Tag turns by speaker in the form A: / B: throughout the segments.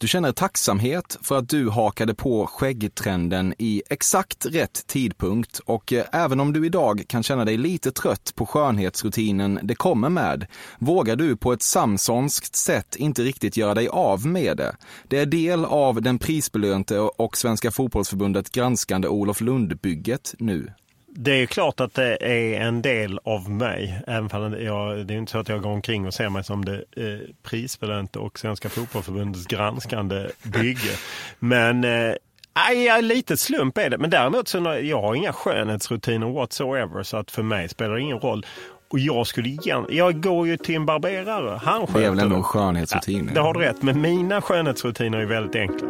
A: Du känner tacksamhet för att du hakade på skäggtrenden i exakt rätt tidpunkt och eh, även om du idag kan känna dig lite trött på skönhetsrutinen det kommer med, vågar du på ett samsonskt sätt inte riktigt göra dig av med det. Det är del av den prisbelönte och Svenska fotbollsförbundet granskande Olof Lundbygget nu.
B: Det är klart att det är en del av mig. Även om jag, det är inte så att jag går omkring och ser mig som det eh, prisbelönte och Svenska fotbollförbundets granskande bygge. Men eh, aj, lite slump är det. Men däremot så jag har inga skönhetsrutiner whatsoever så att för mig spelar det ingen roll. Och jag skulle igen, jag går ju till en barberare. Han
A: Det är väl ändå en skönhetsrutin?
B: Ja, det har du rätt, men mina skönhetsrutiner är väldigt enkla.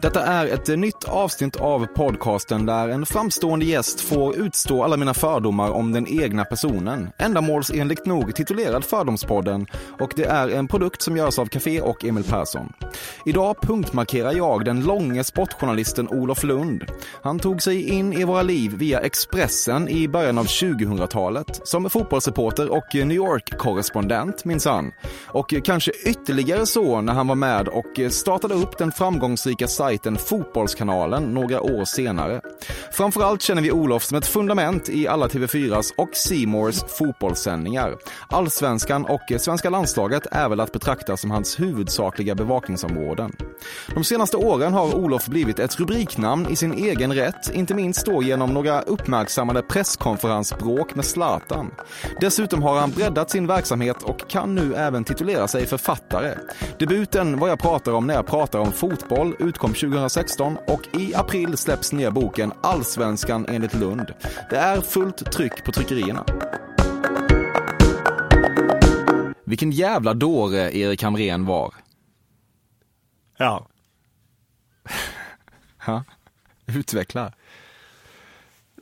A: Detta är ett nytt avsnitt av podcasten där en framstående gäst får utstå alla mina fördomar om den egna personen. Ändamålsenligt nog titulerad Fördomspodden och det är en produkt som görs av Café och Emil Persson. Idag punktmarkerar jag den långe sportjournalisten Olof Lund. Han tog sig in i våra liv via Expressen i början av 2000-talet som fotbollsreporter och New York-korrespondent minsann. Och kanske ytterligare så när han var med och startade upp den framgångsrika sajten sajten Fotbollskanalen några år senare. Framförallt känner vi Olof som ett fundament i alla TV4s och Simors fotbollssändningar. Allsvenskan och svenska landslaget är väl att betrakta som hans huvudsakliga bevakningsområden. De senaste åren har Olof blivit ett rubriknamn i sin egen rätt, inte minst då genom några uppmärksammade presskonferensbråk med Zlatan. Dessutom har han breddat sin verksamhet och kan nu även titulera sig författare. Debuten Vad jag pratar om när jag pratar om fotboll utkom 2016 och i april släpps nya boken Allsvenskan enligt Lund. Det är fullt tryck på tryckerierna. Vilken jävla dåre Erik Hamrén var.
B: Ja.
A: Utveckla.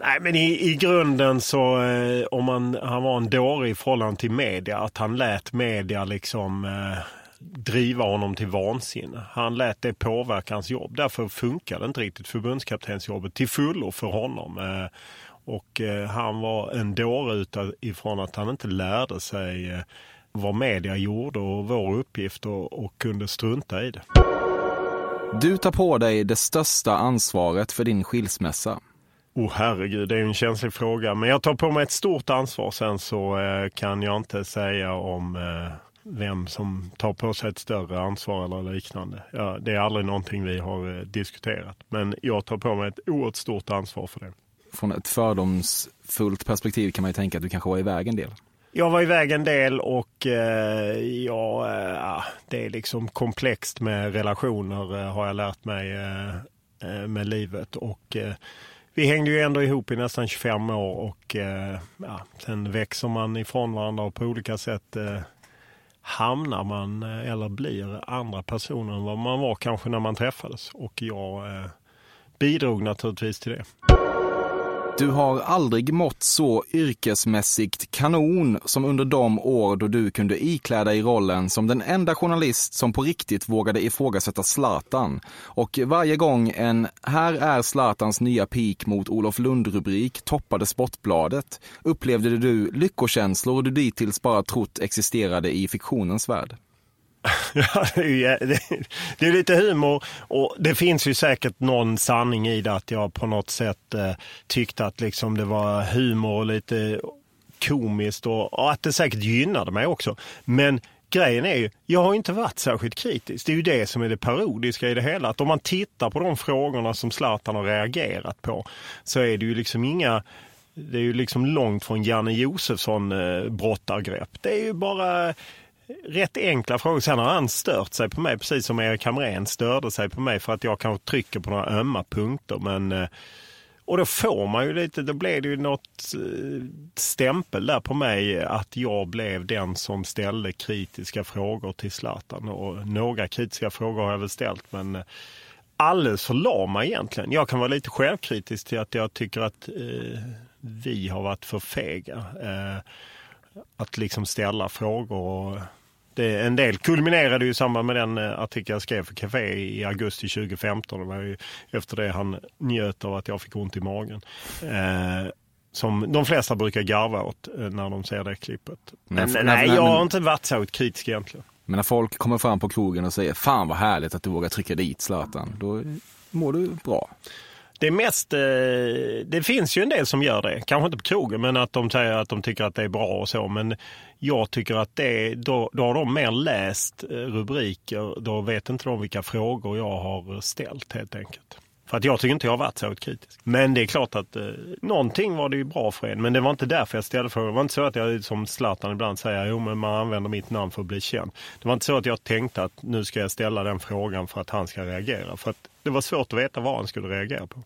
B: Nej, men i, i grunden så eh, om man, han var en dåre i förhållande till media, att han lät media liksom eh, driva honom till vansinne. Han lät det påverka hans jobb. Därför funkade inte riktigt förbundskaptensjobbet till fullo för honom. Eh, och eh, han var en dåre utifrån att han inte lärde sig eh, vad media gjorde och vår uppgift och, och kunde strunta i det.
A: Du tar på dig det största ansvaret för din skilsmässa.
B: Oh herregud, det är en känslig fråga. Men jag tar på mig ett stort ansvar. Sen så eh, kan jag inte säga om eh, vem som tar på sig ett större ansvar eller liknande. Ja, det är aldrig någonting vi har eh, diskuterat. Men jag tar på mig ett oerhört stort ansvar för det.
A: Från ett fördomsfullt perspektiv kan man ju tänka att du kanske var iväg en del.
B: Jag var iväg en del och eh, ja, eh, det är liksom komplext med relationer eh, har jag lärt mig med livet. Och vi hängde ju ändå ihop i nästan 25 år och ja, sen växer man ifrån varandra på olika sätt hamnar man eh, eller blir andra personer än vad man var kanske när man träffades. Och jag eh, bidrog naturligtvis till det.
A: Du har aldrig mått så yrkesmässigt kanon som under de år då du kunde ikläda dig rollen som den enda journalist som på riktigt vågade ifrågasätta Zlatan. Och varje gång en “Här är Zlatans nya peak mot Olof Lund”-rubrik toppade Sportbladet upplevde du lyckokänslor du dittills bara trott existerade i fiktionens värld.
B: Ja, det, är, lite humor och det finns ju säkert någon sanning i det att jag på något sätt eh, tyckte att liksom det var humor och lite komiskt och, och, att det säkert gynnade mig också. Men grejen är ju, jag har inte varit särskilt kritisk. Det är ju det som är det parodiska i det hela. Att om man tittar på de frågorna som Zlatan har reagerat på så är det ju liksom inga det är ju liksom långt från Janne Josefsson-brottargrepp. Eh, det är ju bara rätt enkla frågor. Sen har han stört sig på mig, precis som Erik Hamrén störde sig på mig för att jag kanske trycker på några ömma punkter. Men, eh, och då får man ju lite, då blev det ju något eh, stämpel där på mig att jag blev den som ställde kritiska frågor till Zlatan. Och några kritiska frågor har jag väl ställt men eh, alldeles för lama egentligen. Jag kan vara lite självkritisk till att jag tycker att eh, vi har varit för fega. Eh, att liksom ställa frågor. Och det, en del kulminerade ju i samband med den eh, artikel jag skrev för Café i augusti 2015. Det var ju efter det han njöt av att jag fick ont i magen. Eh, som de flesta brukar garva åt eh, när de ser det klippet. Men, men nej, jag har inte varit så kritisk egentligen.
A: Men när folk kommer fram på krogen och säger Fan vad härligt att du vågar trycka dit Zlatan. Då mår du bra.
B: Det är mest, eh, det finns ju en del som gör det, kanske inte på krogen, men att de säger att de tycker att det är bra och så. Men jag tycker att det, då, då har de mer läst eh, rubriker, då vet inte de vilka frågor jag har ställt helt enkelt. För att jag tycker inte jag har varit så kritisk. Men det är klart att eh, någonting var det ju bra för en. Men det var inte därför jag ställde frågan. Det var inte så att jag som Zlatan ibland säger, jo men man använder mitt namn för att bli känd. Det var inte så att jag tänkte att nu ska jag ställa den frågan för att han ska reagera. För att det var svårt att veta vad han skulle reagera på.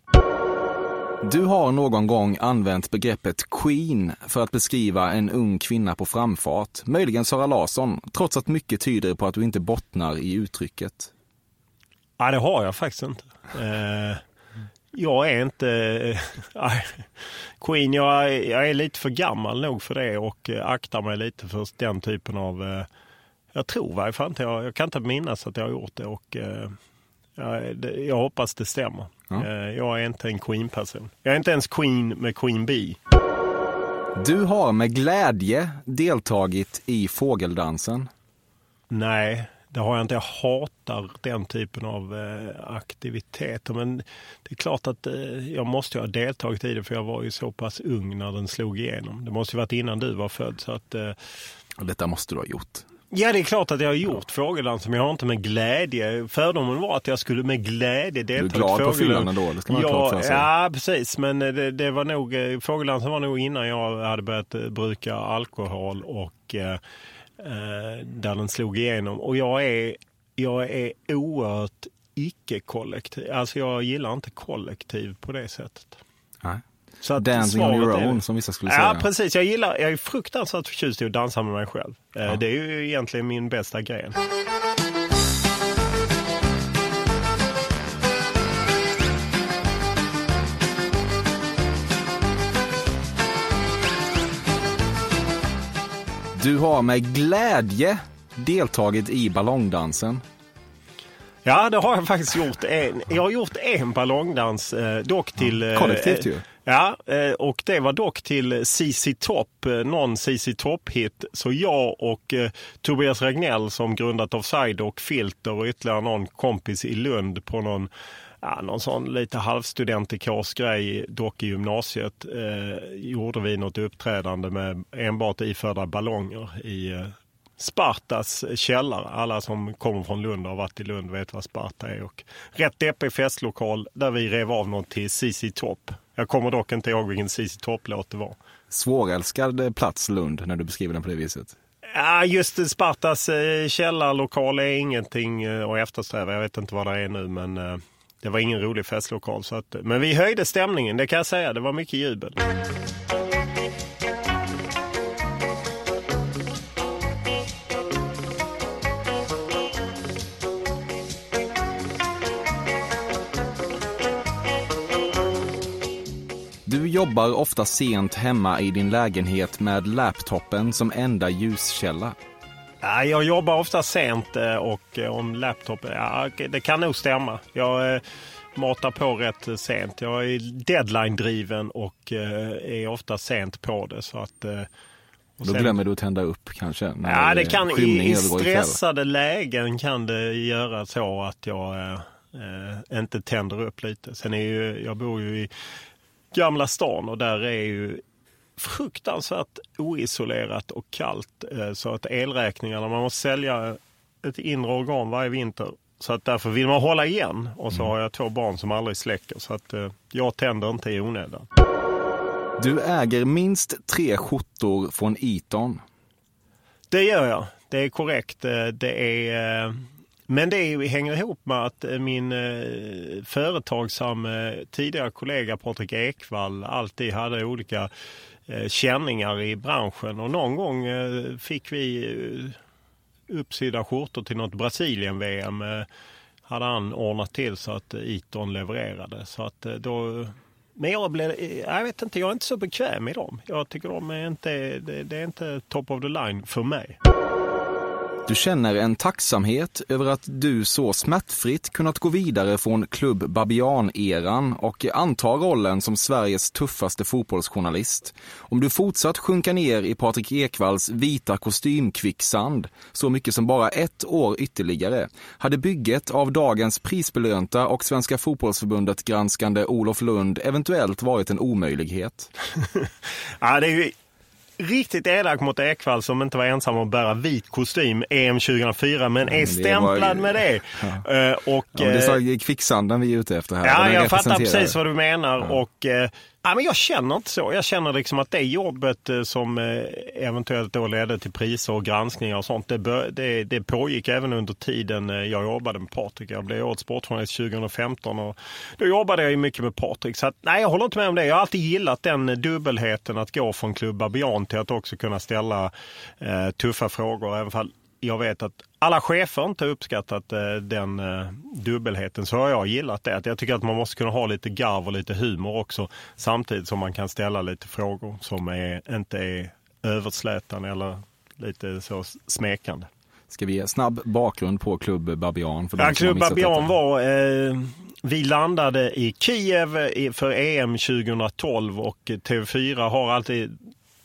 A: Du har någon gång använt begreppet Queen för att beskriva en ung kvinna på framfart, möjligen Sara Larsson, trots att mycket tyder på att du inte bottnar i uttrycket.
B: Nej, det har jag faktiskt inte. Eh, jag är inte... Eh, Queen, jag är, jag är lite för gammal nog för det och eh, aktar mig lite för den typen av... Eh, jag tror i varje fall inte, jag, jag kan inte minnas att jag har gjort det och eh, jag, jag hoppas det stämmer. Ja. Jag är inte en Queen-person. Jag är inte ens Queen med Queen Bee.
A: Du har med glädje deltagit i fågeldansen.
B: Nej, det har jag inte. Jag hatar den typen av eh, aktiviteter. Men det är klart att eh, jag måste ha deltagit i det för jag var ju så pass ung när den slog igenom. Det måste ju varit innan du var född. Så att, eh...
A: Och detta måste du ha gjort.
B: Ja, det är klart att jag har gjort ja. fågeldans, men jag har inte med glädje. Fördomen var att jag skulle med glädje delta i
A: fågeldans. Du är glad på fyllan ändå, det ska man ja, klart för sig.
B: Ja, precis. Men det, det var nog, eh, fågeldansen var nog innan jag hade börjat eh, bruka alkohol och eh, Eh, där den slog igenom. Och jag är, jag är oerhört icke-kollektiv. Alltså jag gillar inte kollektiv på det sättet.
A: Nej. Så att Dancing on your own som vissa skulle
B: ja,
A: säga.
B: Ja precis, jag gillar, jag är fruktansvärt förtjust i att dansa med mig själv. Eh, ja. Det är ju egentligen min bästa gren.
A: Du har med glädje deltagit i ballongdansen.
B: Ja, det har jag faktiskt gjort. En, jag har gjort en ballongdans, eh, dock till...
A: Eh, Kollektivt ju.
B: Ja, eh, och det var dock till CC Top, någon CC Top-hit. Så jag och Tobias Regnell som grundat Offside och Filter och ytterligare någon kompis i Lund på någon ja, någon sån lite halvstudentikårsgrej, dock i gymnasiet, eh, gjorde vi något uppträdande med enbart iförda ballonger i eh, Spartas källare. Alla som kommer från Lund och har varit i Lund vet vad Sparta är. Och rätt deppig festlokal där vi rev av något till CC Top. Jag kommer dock inte ihåg vilken CC Top-låt det var.
A: Svårälskad plats Lund när du beskriver den på det viset.
B: Ja, just Spartas eh, källarlokal är ingenting eh, att eftersträva. Jag vet inte vad det är nu men eh, det var ingen rolig festlokal. Så att, men vi höjde stämningen, det kan jag säga. Det var mycket jubel.
A: Du jobbar ofta sent hemma i din lägenhet med laptopen som enda ljuskälla.
B: Jag jobbar ofta sent eh, och eh, om laptop, ja, det kan nog stämma. Jag eh, matar på rätt sent. Jag är deadline-driven och är ofta sent på det. Så att,
A: och Då glömmer du att tända upp kanske?
B: Ja, det kan, i, i stressade lägen kan det göra så att jag eh, inte tänder upp lite. Sen är ju, jag bor ju i Gamla stan och där är ju fruktansvärt oisolerat och kallt eh, så att elräkningarna, man måste sälja ett inre organ varje vinter. Så att därför vill man hålla igen och så har jag två barn som aldrig släcker så att eh, jag tänder inte i onödan.
A: Du äger minst tre skjortor från Eton.
B: Det gör jag. Det är korrekt. Eh, Det är, men det är, hänger ihop med att min företagsamme tidigare kollega Patrik Ekwall alltid hade olika Eh, känningar i branschen och någon gång eh, fick vi eh, uppsydda skjortor till något Brasilien-VM. Hade han ordnat till så att Iton Eton levererade. Så att då men jag, blev, jag vet inte, jag är inte så bekväm i dem. Jag tycker de är inte, det, det är inte top of the line för mig.
A: Du känner en tacksamhet över att du så smärtfritt kunnat gå vidare från klubb Babian-eran och antar rollen som Sveriges tuffaste fotbollsjournalist. Om du fortsatt sjunka ner i Patrik Ekvalls vita kostymkvicksand så mycket som bara ett år ytterligare hade bygget av dagens prisbelönta och Svenska fotbollsförbundet granskande Olof Lund eventuellt varit en omöjlighet.
B: Ja, det är ju riktigt elak mot Ekvall som inte var ensam om att bära vit kostym EM 2004 men är stämplad med det. Eh, Och,
A: Ja, det är
B: eh,
A: kvicksanden vi är ute efter här.
B: Ja, jag fattar precis vad du menar. Och, eh, ja, men jag känner inte så. Jag känner liksom att det jobbet eh, som eh, eventuellt då ledde till priser och granskningar och sånt, det, bör, det, det pågick även under tiden eh, jag jobbade med Patrik. Jag blev årets sportjournalist 2015 och då jobbade jag ju mycket med Patrik. Så att, nej, jag håller inte med om det. Jag har alltid gillat den dubbelheten att gå från klubba Beyond till att också kunna ställa eh, tuffa frågor. Även fall jag vet att alla chefer inte uppskattat eh, den eh, dubbelheten så har jag gillat det. Jag tycker att man måste kunna ha lite garv och lite humor också samtidigt som man kan ställa lite frågor som är, inte är överslätande eller lite så smekande.
A: Ska vi ge snabb bakgrund på klubb Babian? För
B: Ja, Klubb Babian var... Eh, vi landade i Kiev i- för EM 2012 och TV4 har alltid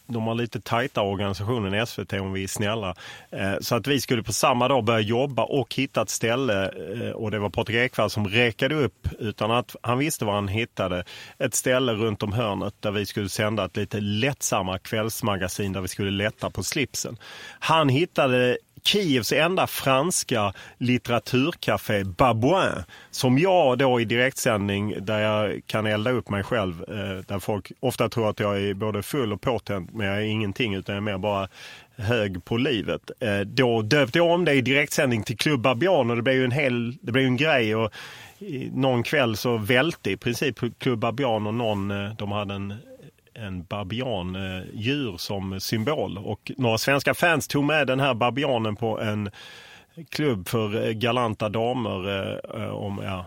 B: de har lite tajta organisationen än SVT om vi är snälla. Eh, så att vi skulle på samma dag börja jobba och hitta ett ställe eh, och det var Patrik Ekwall som räkade upp utan att han visste vad han hittade. Ett ställe runt om hörnet där vi skulle sända ett lite lättsamma kvällsmagasin där vi skulle lätta på slipsen. Han hittade Kievs enda franska litteraturcafé Babouin som jag då i direktsändning där jag kan elda upp mig själv eh, där folk ofta tror att jag är både full och påtänd men jag är ingenting utan jag är mer bara hög på livet. Eh, då döpte jag om det i direktsändning till Club Babian och det blev ju en hel det blev ju en grej och någon kväll så välte i princip Club Babian och någon, eh, de hade en en babian-djur eh, som symbol. Och några svenska fans tog med den här babianen på en klubb för eh, galanta damer. Eh, eh, om, ja,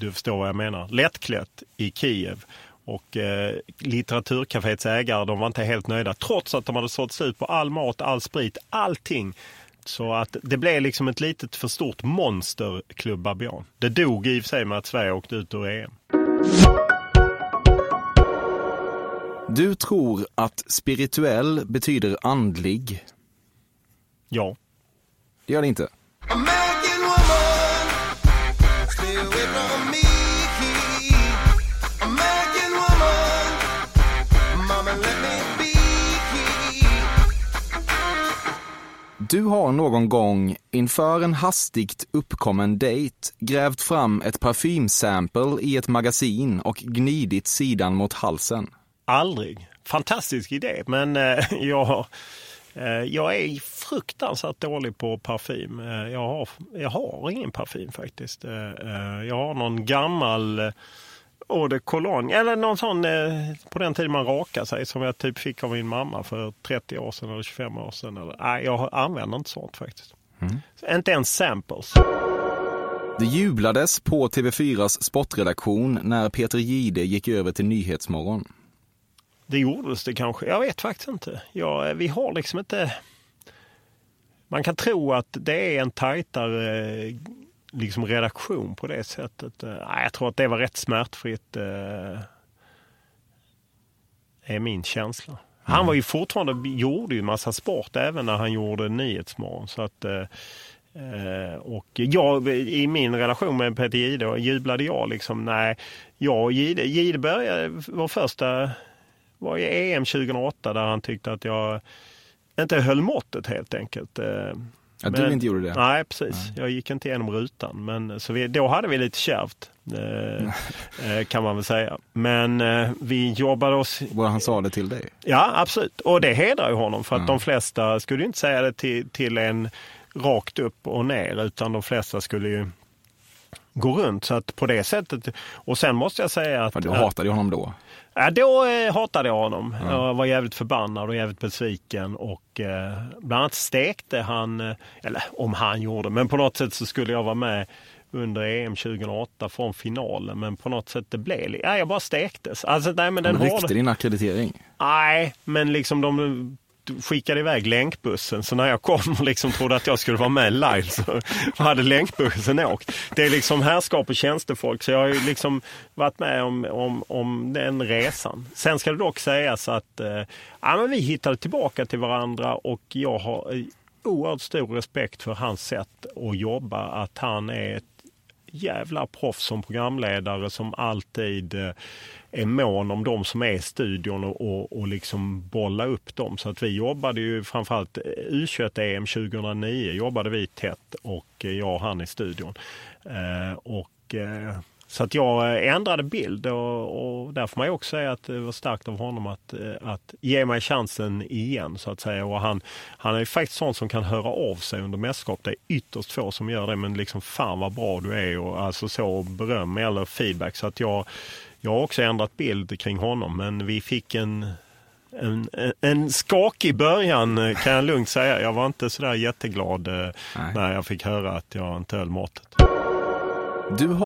B: du förstår vad jag menar. Lättklätt i Kiev. Och eh, litteraturcaféets ägare de var inte helt nöjda trots att de hade sålt slut på all mat, all sprit, allting. Så att det blev liksom ett litet för stort monster, Klubb Babian. Det dog i och för sig med att Sverige åkte ut ur EM.
A: Du tror att spirituell betyder andlig.
B: Ja.
A: Det gör det inte. Du har någon gång inför en hastigt uppkommen dejt grävt fram ett parfymsample i ett magasin och gnidit sidan mot halsen.
B: Aldrig. Fantastisk idé, men eh, jag, eh, jag är fruktansvärt dålig på parfym. Eh, jag, har, jag har ingen parfym faktiskt. Eh, eh, jag har någon gammal eh, eau de cologne, eller någon sån på den tiden man rakade sig som jag typ fick av min mamma för 30 år sedan eller 25 år sedan. Eller, nej, jag använder inte sånt faktiskt. Så Inte ens samples.
A: Det jublades på TV4s sportredaktion när Peter Gide gick över till Nyhetsmorgon.
B: Det gjordes det kanske. Jag vet faktiskt inte. Ja, vi har liksom inte... Man kan tro att det är en tajtare liksom redaktion på det sättet. Eh, nej, Jag tror att det var rätt smärtfritt. eh, är min känsla. Han var ju fortfarande, gjorde ju massa sport även när han gjorde Nyhetsmorgon. Så att, eh, och jag, i min relation med Peter Jihde jublade jag liksom, nej, jag och Jihde, Jihde började, vår första var i EM 2008 där han tyckte att jag inte höll måttet helt enkelt. Eh,
A: Att du inte gjorde det?
B: Nej, precis. Jag gick inte igenom rutan. Men, så vi, då hade vi lite kärvt, eh, eh, kan man väl säga. Men eh, vi jobbade oss...
A: Vad han sa det till dig?
B: Ja, absolut. Och det hedrar ju honom för att
A: Ja.
B: de flesta skulle ju inte säga det till, till en rakt upp och ner utan de flesta skulle ju gå runt. Så att på det sättet. Och sen måste jag säga att...
A: För du hatade ju honom då.
B: Ja, då eh, hatade jag honom. Jag var jävligt förbannad och jävligt besviken. Och eh, bland annat stekte han, eh, eller om han gjorde, men på något sätt så skulle jag vara med under EM 2008 från finalen. Men på något sätt det blev, ja, jag bara stektes. Alltså, nej, men den
A: Han ryckte
B: hårda-
A: din akkreditering.
B: Nej, men liksom de skickade iväg länkbussen. Så när jag kom och liksom trodde att jag skulle vara med live så hade länkbussen åkt. Det är liksom härskap och tjänstefolk så jag har ju liksom varit med om, om, om den resan. Sen ska det dock sägas att eh, ja, men vi hittade tillbaka till varandra och jag har eh, oerhört stor respekt för hans sätt att jobba. Att han är ett jävla proffs som programledare som alltid eh, är mån om de som är i studion och, och, och liksom bolla upp dem. Så att vi jobbade ju framförallt eh, U21-EM 2009 jobbade vi tätt och eh, jag och han i studion. Eh, och, eh, så att jag eh, ändrade bild och, och där får man ju också säga att det var starkt av honom att, eh, att ge mig chansen igen så att säga. Och han, han är ju faktiskt sån som kan höra av sig under mästerskap. Det är ytterst få som gör det men liksom fan vad bra du är och alltså så beröm eller feedback. Så att jag, jag har också ändrat bild kring honom men vi fick en en, en, en skakig början eh, kan jag lugnt säga. Jag var inte sådär jätteglad eh, när jag fick höra att jag inte höll måttet.
A: Du har...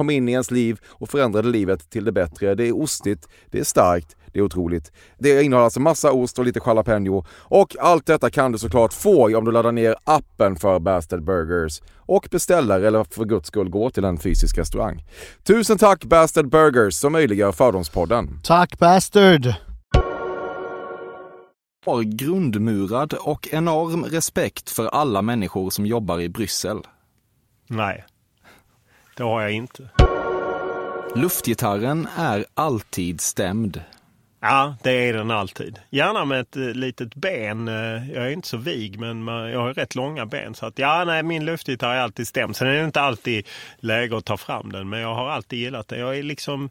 C: kom in i ens liv och förändrade livet till det bättre. Det är ostigt, det är starkt, det är otroligt. Det innehåller alltså massa ost och lite jalapeno. Och allt detta kan du såklart få om du laddar ner appen för Bastard Burgers och beställer eller för guds skull går till en fysisk restaurang. Tusen tack Bastard Burgers som möjliggör Fördomspodden.
D: Tack Bastard!
A: Har grundmurad och enorm respekt för alla människor som jobbar i Bryssel.
B: Nej, det har jag inte.
A: Luftgitarren är alltid stämd.
B: Ja, det är den alltid. Gärna med ett eh, litet ben. Eh, Jag är inte så vig, men jag har rätt långa ben. Så att ja, nej, min luftgitarr är alltid stämd. Sen är det inte alltid läge att ta fram den, men jag har alltid gillat det. Jag är liksom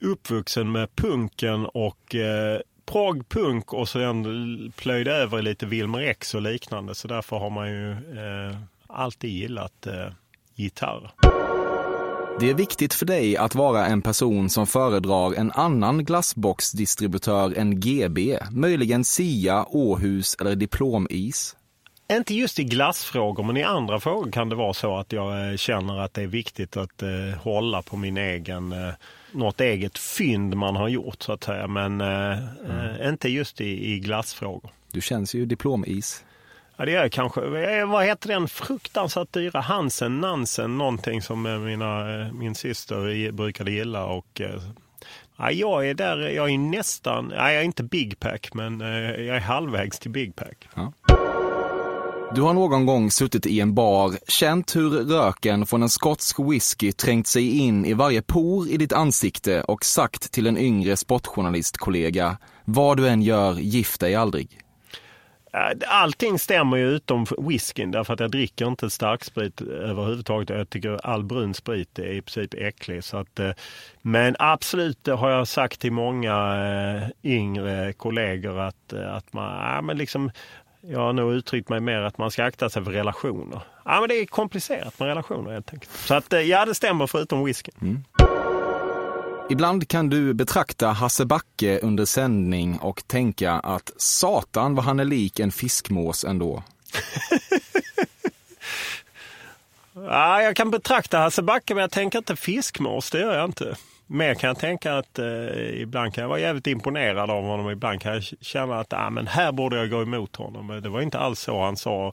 B: uppvuxen med punken och eh, progpunk och så den plöjde över lite Wilmer X och liknande. Så därför har man ju eh, alltid gillat eh, gitarr.
A: Det är viktigt för dig att vara en person som föredrar en annan glassboxdistributör än GB, möjligen Sia, Åhus eller Diplomis.
B: Inte just i glassfrågor, men i andra frågor kan det vara så att jag eh, känner att det är viktigt att eh, hålla på min egen, eh, något eget fynd man har gjort så att säga. Men eh, eh, inte just i, i glassfrågor.
A: Du känns ju Diplomis.
B: Ja, det är kanske, eh, vad heter den fruktansvärt dyra Hansen, Nansen, någonting som eh, mina, eh, min syster brukade gilla. Och, ja, jag är där, jag är nästan, ja, jag är inte Big Pack, men jag är halvvägs till Big Pack.
A: Du har någon gång suttit i en bar, känt hur röken från en skotsk whisky trängt sig in i varje por i ditt ansikte och sagt till en yngre sportjournalistkollega, vad du än gör, gift dig aldrig.
B: Eh, allting stämmer ju utom whiskyn därför att jag dricker inte starksprit överhuvudtaget. Jag tycker all brun sprit är i princip äcklig. Så att, eh, men absolut det har jag sagt till många eh, yngre kollegor att, att man, ja, men liksom, jag har nog uttryckt mig mer att man ska akta sig för relationer. Ja, men det är komplicerat med relationer helt enkelt. Så att, ja, det stämmer förutom whiskyn. Mm.
A: Ibland kan du betrakta Hasse Backe under sändning och tänka att satan vad han är lik en fiskmås ändå.
B: Ja, jag kan betrakta Hasse Backe men jag tänker inte fiskmås, det gör jag inte. Mer kan jag tänka att eh, ibland kan jag vara jävligt imponerad av honom. Ibland kan jag känna att ah, men här borde jag gå emot honom. Men Det var inte alls så han sa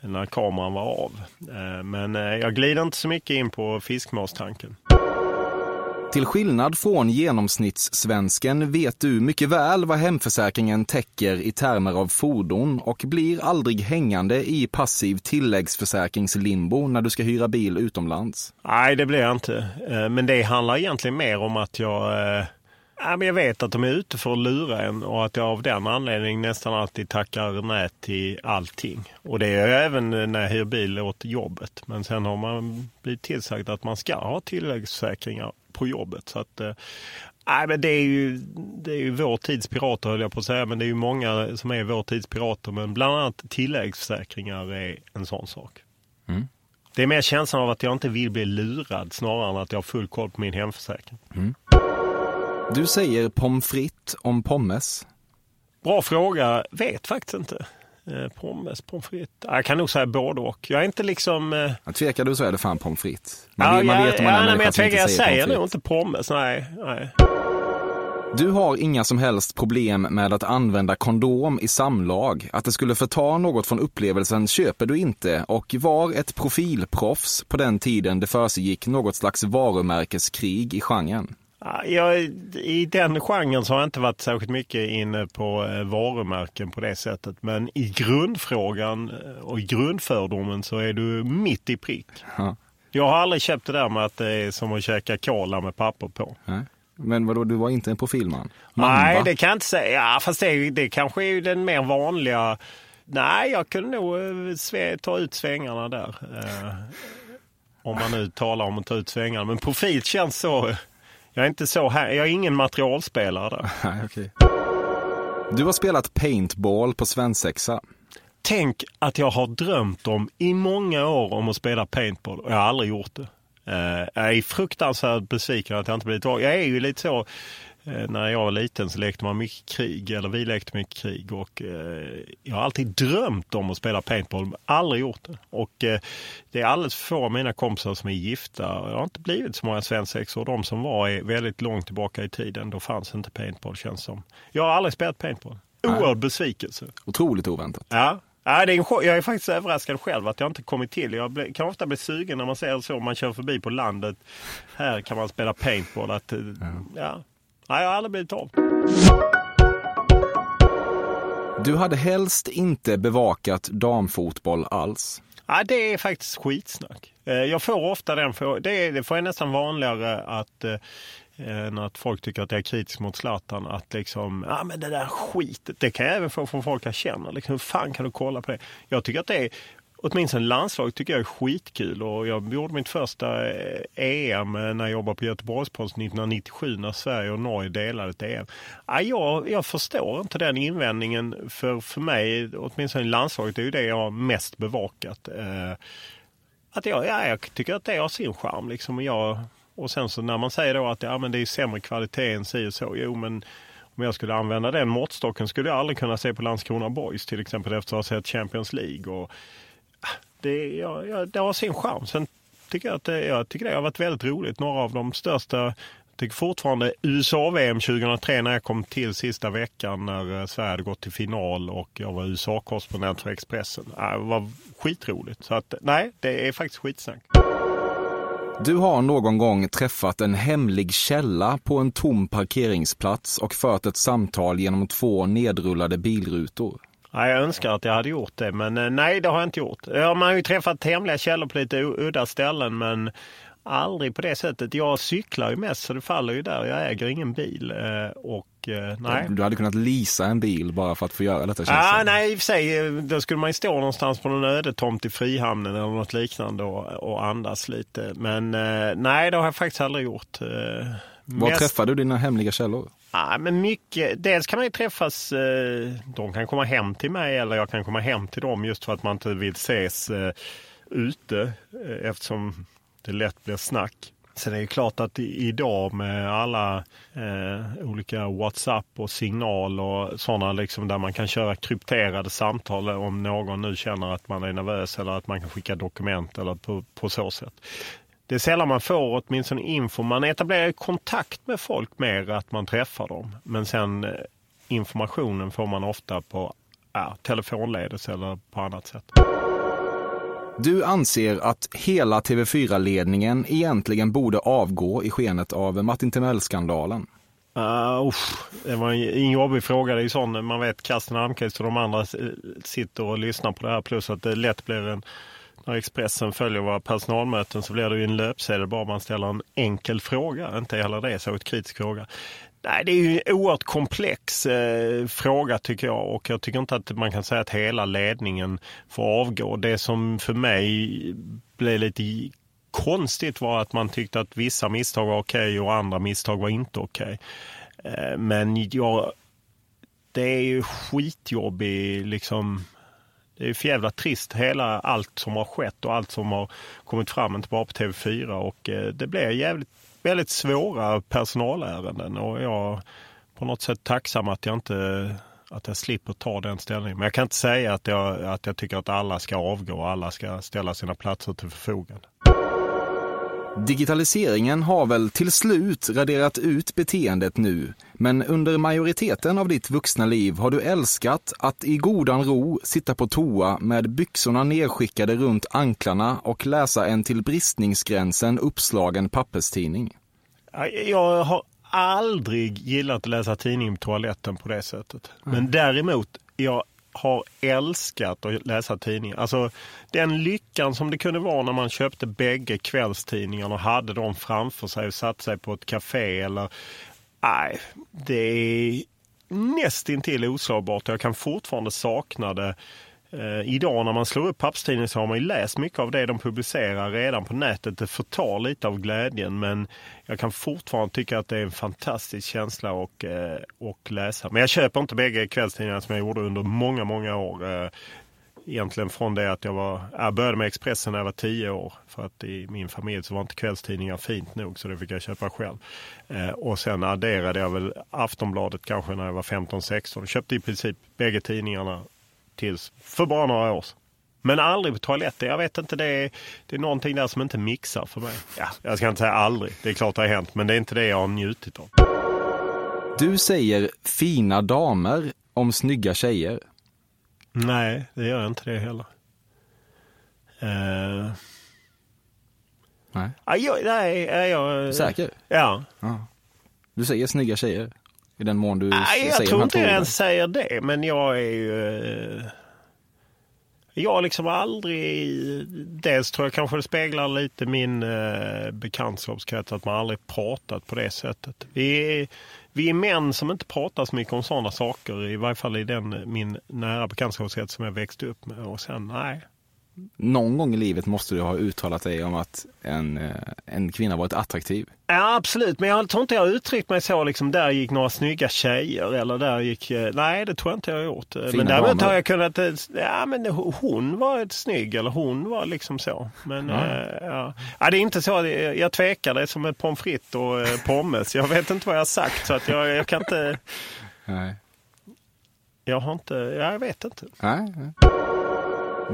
B: när kameran var av. Eh, men eh, jag glider inte så mycket in på fiskmåstanken.
A: Till skillnad från genomsnittssvensken vet du mycket väl vad hemförsäkringen täcker i termer av fordon och blir aldrig hängande i passiv tilläggsförsäkringslimbo när du ska hyra bil utomlands.
B: Nej, det blir jag inte. Eh, men det handlar egentligen mer om att jag, eh, ja, men jag vet att de är ute för att lura en och att jag av den anledningen nästan alltid tackar nej till allting. Och det är jag även när jag hyr bil åt jobbet. Men sen har man blivit tillsagd att man ska ha tilläggsförsäkringar på jobbet. Så att, eh, Nej, men det är, ju, det är ju vår tids pirater höll jag på att säga. Men det är ju många som är vår tids pirater. Men bland annat tilläggsförsäkringar är en sån sak.
A: Mm.
B: Det är mer känslan av att jag inte vill bli lurad snarare än att jag har full koll på min hemförsäkring.
A: Du säger pommes frites om pommes.
B: Bra fråga. Vet faktiskt inte. Eh, pommes, pommes frites. Ja, Jag kan nog säga både och. Jag är inte liksom... Eh...
A: Tvekar du så är det fan pommes frites. Man,
B: ja,
A: man vet om man är
B: ja,
A: en
B: nej, men jag tvekar. Jag säger nog inte pommes. Nej, nej.
A: Du har inga som helst problem med att använda kondom i samlag. Att det skulle förta något från upplevelsen köper du inte och var ett profilproffs på den tiden det försiggick något slags varumärkeskrig i genren.
B: Ja, Jag, I den genren så har jag inte varit särskilt mycket inne på eh, varumärken på det sättet. Men i grundfrågan eh, och i grundfördomen så är du mitt i prick.
A: Ja.
B: Jag har aldrig köpt det där med att det är som att käka cola med papper på.
A: Nej. Men vadå, du var inte en profilman? Man,
B: Nej,
A: va?
B: det kan jag inte säga. Ja, fast det, det kanske är den mer vanliga. Nej, jag kunde nog eh, ta ut svängarna där. Om man nu talar om att ta ut svängarna. Men profil känns så... Jag är inte så här. Jag är ingen materialspelare där.
A: Nej, okej. Du har spelat paintball på svensexa.
B: Tänk att jag har drömt om i många år om att spela paintball och jag har aldrig gjort det. Eh, jag är fruktansvärt besviken att jag inte blivit vald. Jag är ju lite så, när jag var liten så lekte man mycket krig, eller vi lekte mycket krig och eh, jag har alltid drömt om att spela paintball, men aldrig gjort det. Och eh, det är alldeles för få av mina kompisar som är gifta. Jag har inte blivit så många svensexor och de som var är väldigt långt tillbaka i tiden. Då fanns inte paintball känns som. Jag har aldrig spelat paintball. Oerhörd besvikelse.
A: Otroligt oväntat.
B: Ja. Ja, det är en chock. jag är faktiskt överraskad själv att jag inte kommit till. Jag kan ofta bli sugen när man ser så. Man kör förbi på landet. Här kan man spela paintball. Att, eh, ja. Nej, jag har aldrig blivit av.
A: Du hade helst inte bevakat damfotboll alls.
B: Ja, det är faktiskt skitsnack. Eh, Jag får ofta den frågan. Det, får jag nästan vanligare att eh, än att folk tycker att jag är kritisk mot Zlatan. Att liksom, ja men det där skitet. Det kan jag även få från folk jag känner. Liksom, hur fan kan du kolla på det? Jag tycker att det är, åtminstone landslag tycker jag är skitkul. Och jag gjorde mitt första eh, EM när jag jobbade på Göteborgsposten 1997 när Sverige och Norge delade ett EM. Ja, jag, jag förstår inte den invändningen. För, för mig, åtminstone i landslaget, det är ju det jag har mest bevakat. Eh, att jag, ja, jag tycker att det har sin charm. Liksom. Och, jag, och sen så när man säger då att ja, men det är sämre kvalitet än si och så. Jo, men om jag skulle använda den måttstocken skulle jag aldrig kunna se på Landskrona Boys till exempel efter att ha sett Champions League. Och, det, ja, ja, det har sin charm. Sen tycker jag att det, jag tycker det har varit väldigt roligt. Några av de största jag tycker fortfarande USA-VM 2003 när jag kom till sista veckan när eh, Sverige hade gått till final och jag var USA-korrespondent för Expressen. Det var skitroligt. Så att, nej, det är faktiskt skitsnack.
A: Du har någon gång träffat en hemlig källa på en tom parkeringsplats och fört ett samtal genom två nedrullade bilrutor.
B: Ja, jag önskar att jag hade gjort det, men eh, nej, det har jag inte gjort. Ja, man har ju träffat hemliga källor på lite udda ställen, men aldrig på det sättet. Jag cyklar ju mest, så det faller ju där. Jag äger ingen bil. eh, Och eh, nej.
A: Du hade kunnat leasa en bil bara för att få göra detta känns
B: nej, i och för sig. Då skulle man ju stå någonstans på någon ödetomt i Frihamnen eller något liknande och, och andas lite. Men nej, det har jag faktiskt aldrig gjort.
A: Var
B: mest-
A: träffade du dina hemliga källor?
B: Ja, men mycket. Dels kan man ju träffas, eh, de kan komma hem till mig eller jag kan komma hem till dem just för att man inte vill ses eh, ute eh, eftersom det lätt blir snack. Sen är det klart att idag med alla eh, olika WhatsApp och signal och sådana liksom där man kan köra krypterade samtal om någon nu känner att man är nervös eller att man kan skicka dokument eller på, på så sätt. Det är sällan man får åtminstone info. Man etablerar kontakt med folk mer att man träffar dem. Men sen eh, informationen får man ofta på ja, telefonledes eller på annat sätt.
A: Du anser att hela TV4-ledningen egentligen borde avgå i skenet av Martin Timell-skandalen.
B: Uh, det var en jobbig fråga. Det är ju sån, man vet Karsten Almqvist och de andra sitter och lyssnar på det här. Plus att det lätt blir en, när Expressen följer våra personalmöten så blir det ju en löpsedel bara man ställer en enkel fråga. Inte heller det så ett kritisk fråga. Nej, det är ju en oerhört komplex eh, fråga tycker jag och jag tycker inte att man kan säga att hela ledningen får avgå. Det som för mig blev lite konstigt var att man tyckte att vissa misstag var okej okay och andra misstag var inte okej. Okay. Eh, men jag, det är ju skitjobbig liksom det är för jävla trist hela allt som har skett och allt som har kommit fram, inte bara på TV4 och eh, det blir jävligt väldigt svåra personalärenden och jag på något sätt tacksam att jag inte att jag slipper ta den ställningen. Men jag kan inte säga att jag, att jag tycker att alla ska avgå och alla ska ställa sina platser till förfogande.
A: Digitaliseringen har väl till slut raderat ut beteendet nu, men under majoriteten av ditt vuxna liv har du älskat att i godan ro sitta på toa med byxorna nedskickade runt anklarna och läsa en till bristningsgränsen uppslagen papperstidning.
B: Jag har aldrig gillat att läsa tidning på toaletten på det sättet. Men däremot, jag har älskat att läsa tidningar. Alltså den lyckan som det kunde vara när man köpte bägge kvällstidningarna och hade dem framför sig och satt sig på ett café eller... Nej, det är nästintill oslagbart. Jag kan fortfarande sakna det Eh, idag när man slår upp pappstidningen så har man ju läst mycket av det de publicerar redan på nätet. Det förtar lite av glädjen men jag kan fortfarande tycka att det är en fantastisk känsla att eh, och läsa. Men jag köper inte bägge kvällstidningarna som jag gjorde under många, många år. Eh, egentligen från det att jag var, jag började med Expressen när jag var tio år. För att i min familj så var inte kvällstidningar fint nog så det fick jag köpa själv. Eh, och sen adderade jag väl Aftonbladet kanske när jag var 15-16. Köpte i princip bägge tidningarna tills för bara några år sedan. Men aldrig på toaletten. Jag vet inte, det är, det är någonting där som inte mixar för mig. Ja, jag ska inte säga aldrig, det är klart det har hänt, men det är inte det jag har njutit av.
A: Du säger fina damer om snygga tjejer.
B: Nej, det gör jag inte det heller. Uh...
A: Nej.
B: Ah, jag, nej, jag...
A: Säker?
B: Ja.
A: ja. Du säger snygga tjejer? I den mån du
B: Nej,
A: säger
B: jag tror inte jag ens säger det, men jag är ju... Eh, jag har liksom aldrig... Dels tror jag kanske det speglar lite min eh, bekantskapskrets att man aldrig pratat på det sättet. Vi är, vi är män som inte pratar så mycket om sådana saker, i varje fall i den min nära bekantskapskrets som jag växte upp med. Och sen, nej,
A: någon gång i livet måste du ha uttalat dig om att en, eh, en kvinna varit attraktiv.
B: Ja absolut, men jag tror inte jag har uttryckt mig så liksom där gick några snygga tjejer eller där gick, eh, nej det tror jag inte jag har gjort. Fina men däremot har jag kunnat, eh, ja men hon var ett snygg eller hon var liksom så. Men ja. Äh, ja. ja. det är inte så, jag tvekar, det är som ett pommes frites och äh, pommes. Jag vet inte vad jag har sagt så att jag, jag kan inte.
A: Nej.
B: Jag har inte, jag vet inte.
A: Nej. nej.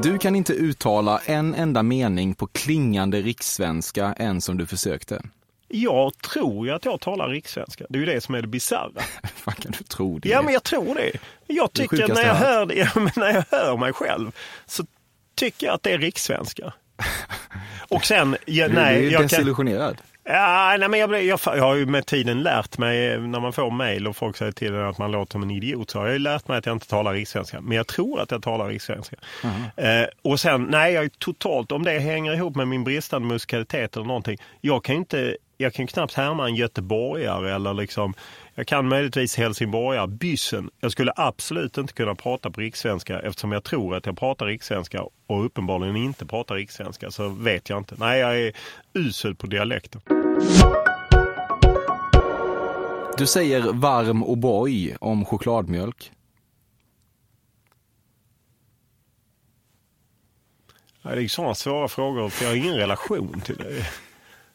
A: Du kan inte uttala en enda mening på klingande rikssvenska än som du försökte.
B: Jag tror ju att jag talar rikssvenska. Det är ju det som är det bisarra.
A: Fan kan du tro det?
B: Ja, men jag tror det. Jag tycker att när jag, hör, ja, men när jag hör mig själv så tycker jag att det är rikssvenska. Och sen, ja, nej.
A: Du är desillusionerad. Kan...
B: Ja, nej, men jag, jag, jag, har ju med tiden lärt mig, när man får mejl och folk säger till en att man låter som en idiot, så har jag ju lärt mig att jag inte talar rikssvenska. Men jag tror att jag talar rikssvenska. Mm. Eh, och sen, nej, jag är totalt, om det hänger ihop med min bristande musikalitet eller någonting. Jag kan inte, jag kan knappt härma en göteborgare eller liksom jag kan möjligtvis helsingborgare, byssen. Jag skulle absolut inte kunna prata på rikssvenska eftersom jag tror att jag pratar rikssvenska och uppenbarligen inte pratar rikssvenska. Så vet jag inte. Nej, jag är usel på dialekter.
A: Du säger varm O'boy om chokladmjölk.
B: Ja, det är sådana svåra frågor för jag har ingen relation till det.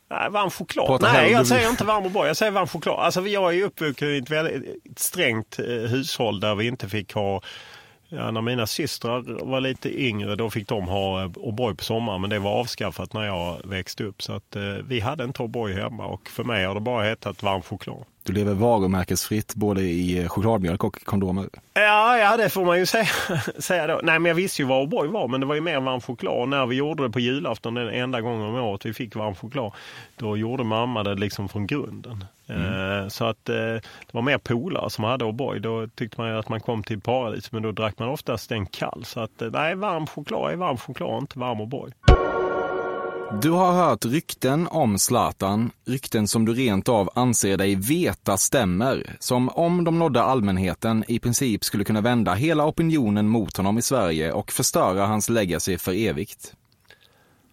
B: Nej, varm choklad. Nej, jag säger inte varm och bra. Jag säger varm choklad. Alltså, jag är uppvuxen i ett väldigt strängt eh, hushåll där vi inte fick ha Ja, när mina systrar var lite yngre då fick de ha eh, O'boy på sommaren men det var avskaffat när jag växte upp. Så att eh, vi hade inte O'boy hemma och för mig har det bara hetat varm choklad.
A: Du lever varumärkesfritt både i chokladmjölk och kondomer.
B: Ja, ja, det får man ju säga, säga då. Nej, men jag visste ju vad O'boy var, men det var ju mer varm choklad. När vi gjorde det på julafton, den enda gången om året vi fick varm choklad, då gjorde mamma det liksom från grunden.
A: Mm.
B: Eh, Så att eh, det var mer polare som hade O'boy. Då tyckte man ju att man kom till paradis, men då drack man oftast den kall. Så att eh, nej, varm choklad är varm choklad, inte varm O'boy.
A: Du har hört rykten om Zlatan, rykten som du rent av anser dig veta stämmer, som om de nådde allmänheten i princip skulle kunna vända hela opinionen mot honom i Sverige och förstöra hans legacy för evigt.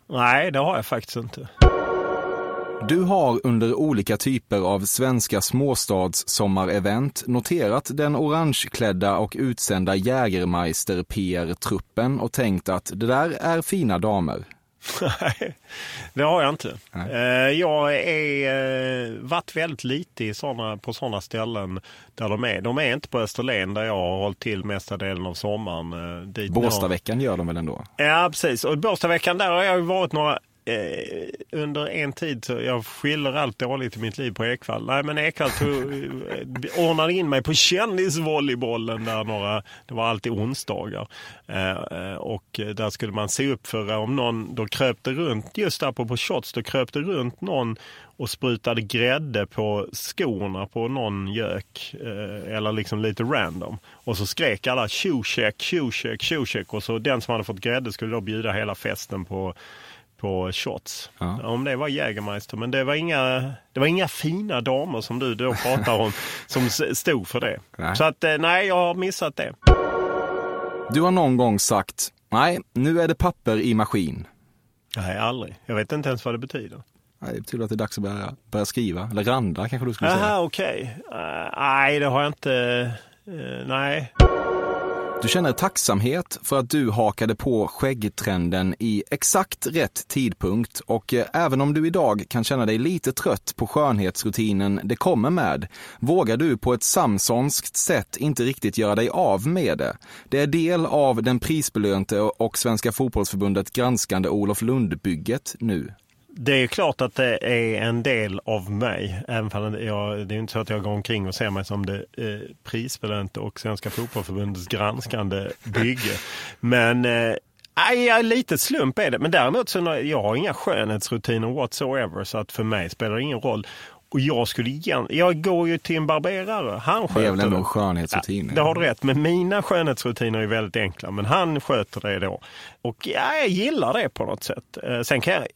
B: Nej, det har jag faktiskt inte.
A: Du har under olika typer av svenska småstadssommarevent noterat den orangeklädda och utsända Jägermeister PR-truppen och tänkt att det där är fina damer.
B: Nej, det har jag inte. Eh, Jag är eh, varit väldigt lite i såna, på sådana ställen där de är. De är inte på Österlen där jag har hållit till mesta delen av sommaren. eh, Dit ni har-
A: Båstadveckan gör de väl ändå?
B: Ja, precis. Och Båstadveckan, där har jag varit några Eh, under en tid, så jag skyller allt dåligt i mitt liv på Ekvall. Nej, men Ekvall tog, eh, ordnade in mig på kändisvolleybollen där några, det var alltid onsdagar. Eh, och där skulle man se upp för om någon, då kröp det runt, just där på shots, då kröp det runt någon och sprutade grädde på skorna på någon gök. Eller liksom lite random. Och så skrek alla tjocheck, tjocheck, tjocheck. Och så den som hade fått grädde skulle då bjuda hela festen på på shots. Om det var Jägermeister. Men det var, inga, det var inga fina damer som du då pratar om som stod för det.
A: Nej.
B: Så att eh, nej, jag har missat det.
A: Du har någon gång sagt, nej, nu är det papper i maskin.
B: Nej, aldrig. Jag vet inte ens vad det betyder.
A: Nej, det betyder att det är dags att börja, börja skriva. Eller randa kanske du skulle säga.
B: Aha, okej. Eh, nej, det har jag inte. eh, nej.
A: Du känner tacksamhet för att du hakade på skäggtrenden i exakt rätt tidpunkt och eh, även om du idag kan känna dig lite trött på skönhetsrutinen det kommer med, vågar du på ett samsonskt sätt inte riktigt göra dig av med det. Det är del av den prisbelönte och Svenska fotbollsförbundet granskande Olof Lundbygget nu.
B: Det är klart att det är en del av mig. Även fall jag, det är inte så att jag går omkring och ser mig som det eh, prisbelönte och Svenska fotbollförbundets granskande bygge. Men eh, ja, lite slump är det. Men däremot så när- jag har inga skönhetsrutiner whatsoever. Så att för mig spelar det ingen roll. Och jag skulle igen, jag går ju till en barberare. Han
A: Det är
B: sköter
A: väl ändå
B: det.
A: en skönhetsrutin.
B: Det har du rätt, men mina skönhetsrutiner är väldigt enkla. Men han sköter det då. Och ja, jag gillar det på något sätt. Eh, Sen kan jag,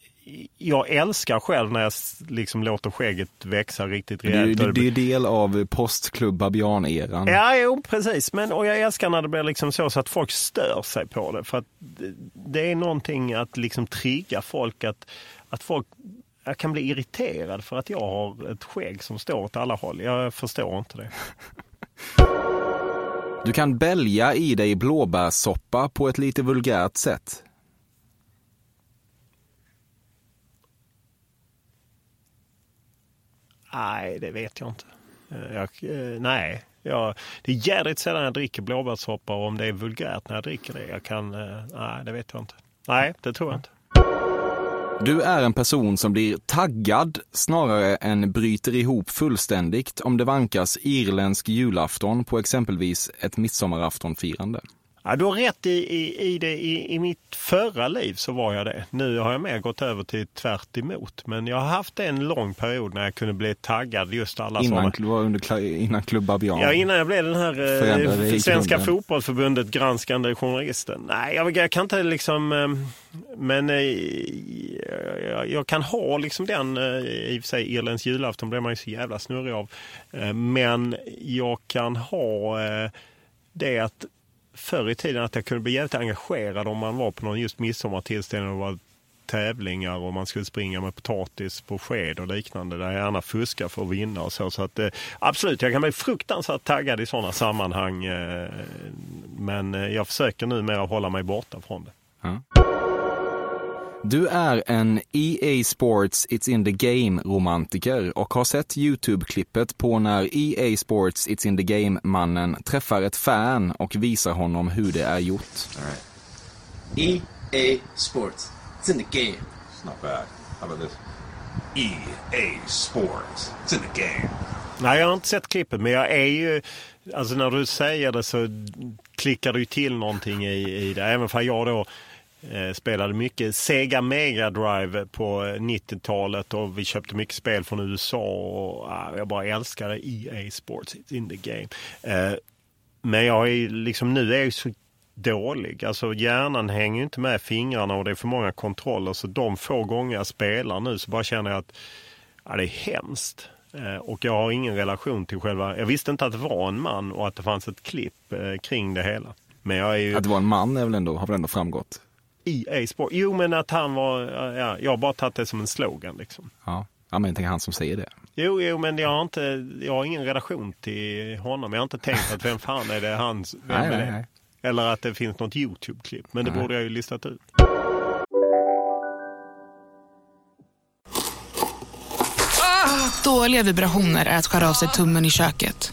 B: jag älskar själv när jag liksom låter skägget växa riktigt
A: Det
B: rejält.
A: ju-
B: Och
A: det är del av postklubb Babian-eran.
B: Ja, jo, precis. Men, och jag älskar när det blir liksom så, så att folk stör sig på det. För att det- det är någonting att liksom trigga folk. Att, att folk jag kan bli irriterad för att jag har ett skägg som står åt alla håll. Jag förstår inte det.
A: Du kan bälja i dig blåbärssoppa på ett lite vulgärt sätt.
B: Nej, det vet jag inte. Eh, jag, eh, nej, jag, det är jädrigt sällan jag dricker blåbärssoppa och om det är vulgärt när jag dricker det. Jag kan, eh, nej, det vet jag inte. Nej, det tror jag inte.
A: Du är en person som blir taggad snarare än bryter ihop fullständigt om det vankas irländsk julafton på exempelvis ett midsommaraftonfirande.
B: Ja, du har rätt i, i, i det. I, I mitt förra liv så var jag det. Nu har jag mer gått över till tvärt emot. Men jag har haft en lång period när jag kunde bli taggad just alla
A: Innan,
B: sådana.
A: under, innan Klubb Babian.
B: Ja, innan jag blev den här eh, Svenska
A: grunden.
B: fotbollförbundet granskande journalisten. Nej, jag, jag kan inte liksom... Eh, men eh, jag, jag kan ha liksom den, eh, i och för sig Irlands julafton blir man ju så jävla snurrig av. Eh, men jag kan ha eh, det att förr i tiden att jag kunde bli jävligt engagerad om man var på någon just midsommartillställning och var tävlingar och man skulle springa med potatis på sked och liknande där jag gärna fuskar för att vinna och så. så att, eh, absolut, jag kan bli fruktansvärt taggad i sådana sammanhang. Eh, men eh, jag försöker numera hålla mig borta från det.
A: Du är en EA Sports It's in the Game-romantiker och har sett YouTube-klippet på när EA Sports It's in the Game-mannen träffar ett fan och visar honom hur det är gjort.
E: EA Sports. It's in the game.
F: It's not bad. How about this? EA Sports. It's in the game.
B: Nej, jag har inte sett klippet, men jag är ju... Alltså när du säger det så klickar ju till någonting i, i det. Även för jag då Eh, spelade mycket Sega Mega Drive på 90-talet och vi köpte mycket spel från USA och ah, jag bara älskade EA Sports, it's in the game. Eh, men jag är liksom, nu är jag så dålig. Alltså hjärnan hänger inte med fingrarna och det är för många kontroller. Så de få gånger jag spelar nu så bara känner jag att ja, det är hemskt. Eh, och jag har ingen relation till själva... Jag visste inte att det var en man och att det fanns ett klipp eh, kring det hela. Men jag är ju...
A: Att det var en man är väl ändå, har väl ändå framgått?
B: EA Sport. Jo, men att han var... Ja, jag har bara tagit det som en slogan liksom.
A: Ja, ja men tänker han som säger det.
B: Jo, jo, men jag har, inte, jag har ingen relation till honom. Jag har inte tänkt att vem fan är det hans... Vem
A: Nej,
B: är
A: nej,
B: det?
A: nej.
B: Eller att det finns något YouTube-klipp. Men det
A: Nej.
B: borde jag ju listat ut.
F: Dåliga vibrationer är att skära av sig tummen i köket.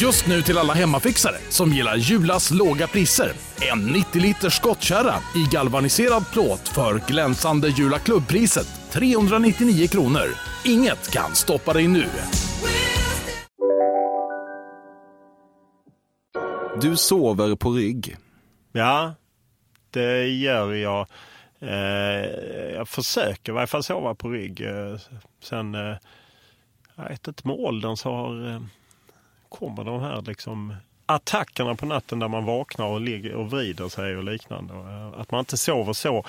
G: Just nu till alla hemmafixare som gillar Julas låga priser. En 90 liters skottkärra i galvaniserad plåt för glänsande Jula klubbpriset 399 kronor. Inget kan stoppa dig nu.
A: Du sover på rygg.
B: Ja, det gör jag. Eh, jag försöker i varje fall sova på rygg. Eh, sen, eh, jag vet inte, med åldern så har, eh, kommer de här liksom attackerna på natten där man vaknar och ligger och vrider sig och liknande. Att man inte sover så,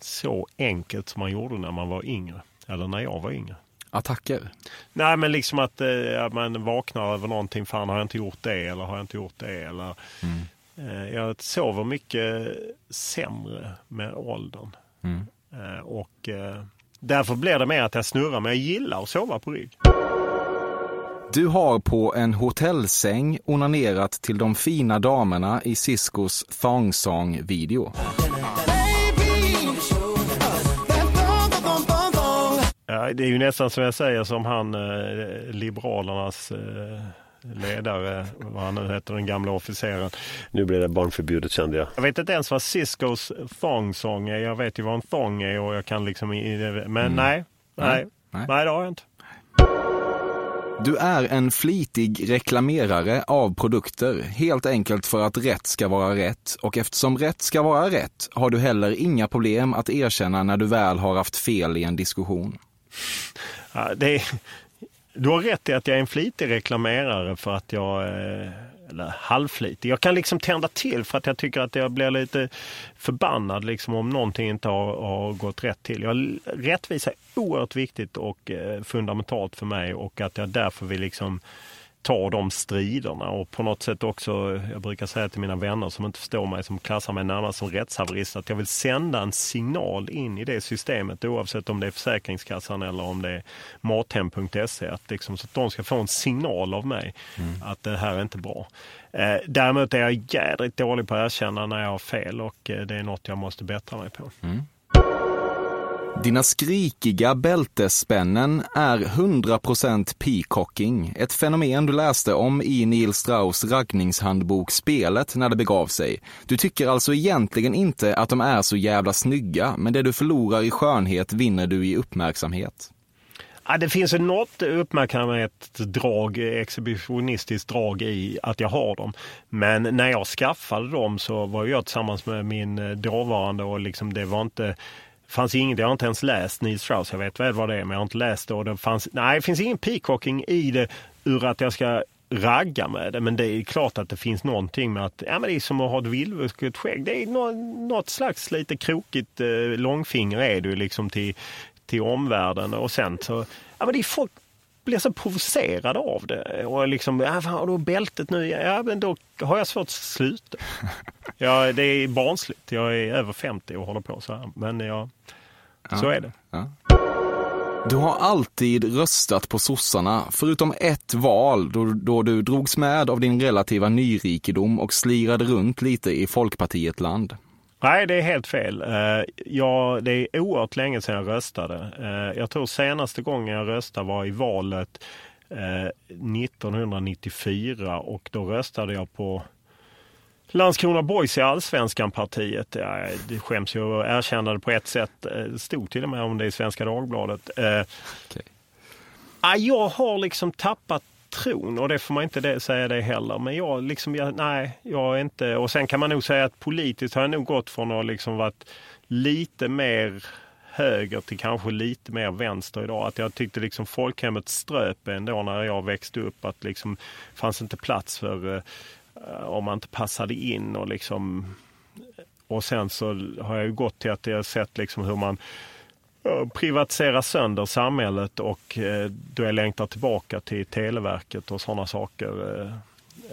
B: så enkelt som man gjorde när man var yngre. Eller när jag var yngre.
A: Attacker?
B: Nej, men liksom att eh, man vaknar över någonting. Fan, har jag inte gjort det? Eller har jag inte gjort det? Eller, eh, jag sover mycket sämre med åldern.
A: Mm.
B: Eh, och eh, därför blir det mer att jag snurrar. Men jag gillar att sova på rygg.
A: Du har på en hotellsäng onanerat till de fina damerna i Ciscos Thong Song-video.
B: Ja, det är ju nästan som jag säger som han eh, Liberalernas eh, ledare, vad han nu heter, den gamla officeren. Nu blir det barnförbjudet kände jag. Jag vet inte ens vad Ciscos thong song är. Jag vet ju vad en thong är och jag kan liksom... Men
A: Mm.
B: nej, nej,
A: Nej.
B: nej, det har jag inte.
A: Du är en flitig reklamerare av produkter, helt enkelt för att rätt ska vara rätt. Och eftersom rätt ska vara rätt har du heller inga problem att erkänna när du väl har haft fel i en diskussion.
B: Ja, det är, du har rätt i att jag är en flitig reklamerare för att jag, eh, eller halvflitig. Jag kan liksom tända till för att jag tycker att jag blir lite förbannad liksom om någonting inte har, har gått rätt till. Jag, rättvisa är oerhört viktigt och eh, fundamentalt för mig och att jag därför vill liksom ta de striderna och på något sätt också, jag brukar säga till mina vänner som inte förstår mig, som klassar mig närmast som rättshaverist, att jag vill sända en signal in i det systemet oavsett om det är Försäkringskassan eller om det är Mathem.se. Att liksom, så att de ska få en signal av mig att det här är inte bra. Eh, däremot är jag jädrigt dålig på att erkänna när jag har fel och eh, det är något jag måste bättra mig på.
A: Dina skrikiga bältesspännen är 100% peacocking, ett fenomen du läste om i Neil Strauss raggningshandbok Spelet när det begav sig. Du tycker alltså egentligen inte att de är så jävla snygga, men det du förlorar i skönhet vinner du i uppmärksamhet.
B: Ja, det finns något uppmärksamhetsdrag, exhibitionistiskt drag i att jag har dem. Men när jag skaffade dem så var jag tillsammans med min dåvarande och liksom det var inte fanns inget, jag har inte ens läst Neil Strauss, jag vet väl vad det är men jag har inte läst det. Och det fanns, nej, det finns ingen peacocking i det ur att jag ska ragga med det. Men det är klart att det finns någonting med att ja, men det är som att ha ett vildvuxet skägg. Det är något slags lite krokigt eh, långfinger är du liksom till, till omvärlden. Och sen så, ja men det är folk blir så provocerade av det. Och liksom, ja, fan, har du bältet nu? Ja, men då har jag svårt att sluta. Ja, det är barnsligt. Jag är över 50 och håller på så här. Men ja, så är det.
A: Du har alltid röstat på sossarna, förutom ett val då, då du drogs med av din relativa nyrikedom och slirade runt lite i Folkpartiet-land.
B: Nej, det är helt fel. Eh, ja, det är oerhört länge sedan jag röstade. Eh, jag tror senaste gången jag röstade var i valet 1994 och då röstade jag på Landskrona Boys i Allsvenskan partiet. Ja, det skäms ju att erkänna det på ett sätt. Det stod till och med om det i Svenska Dagbladet. Okay. Jag har liksom tappat tron och det får man inte säga det heller. Men jag liksom, jag, nej, jag är inte... Och sen kan man nog säga att politiskt har jag nog gått från att liksom varit lite mer höger till kanske lite mer vänster idag. Att jag tyckte liksom folkhemmet ströp ändå när jag växte upp. Att liksom fanns inte plats för uh, om man inte passade in och liksom och sen så har jag ju gått till att jag sett liksom hur man privatisera sönder samhället och eh, då jag längtar tillbaka till Televerket och sådana saker. Eh,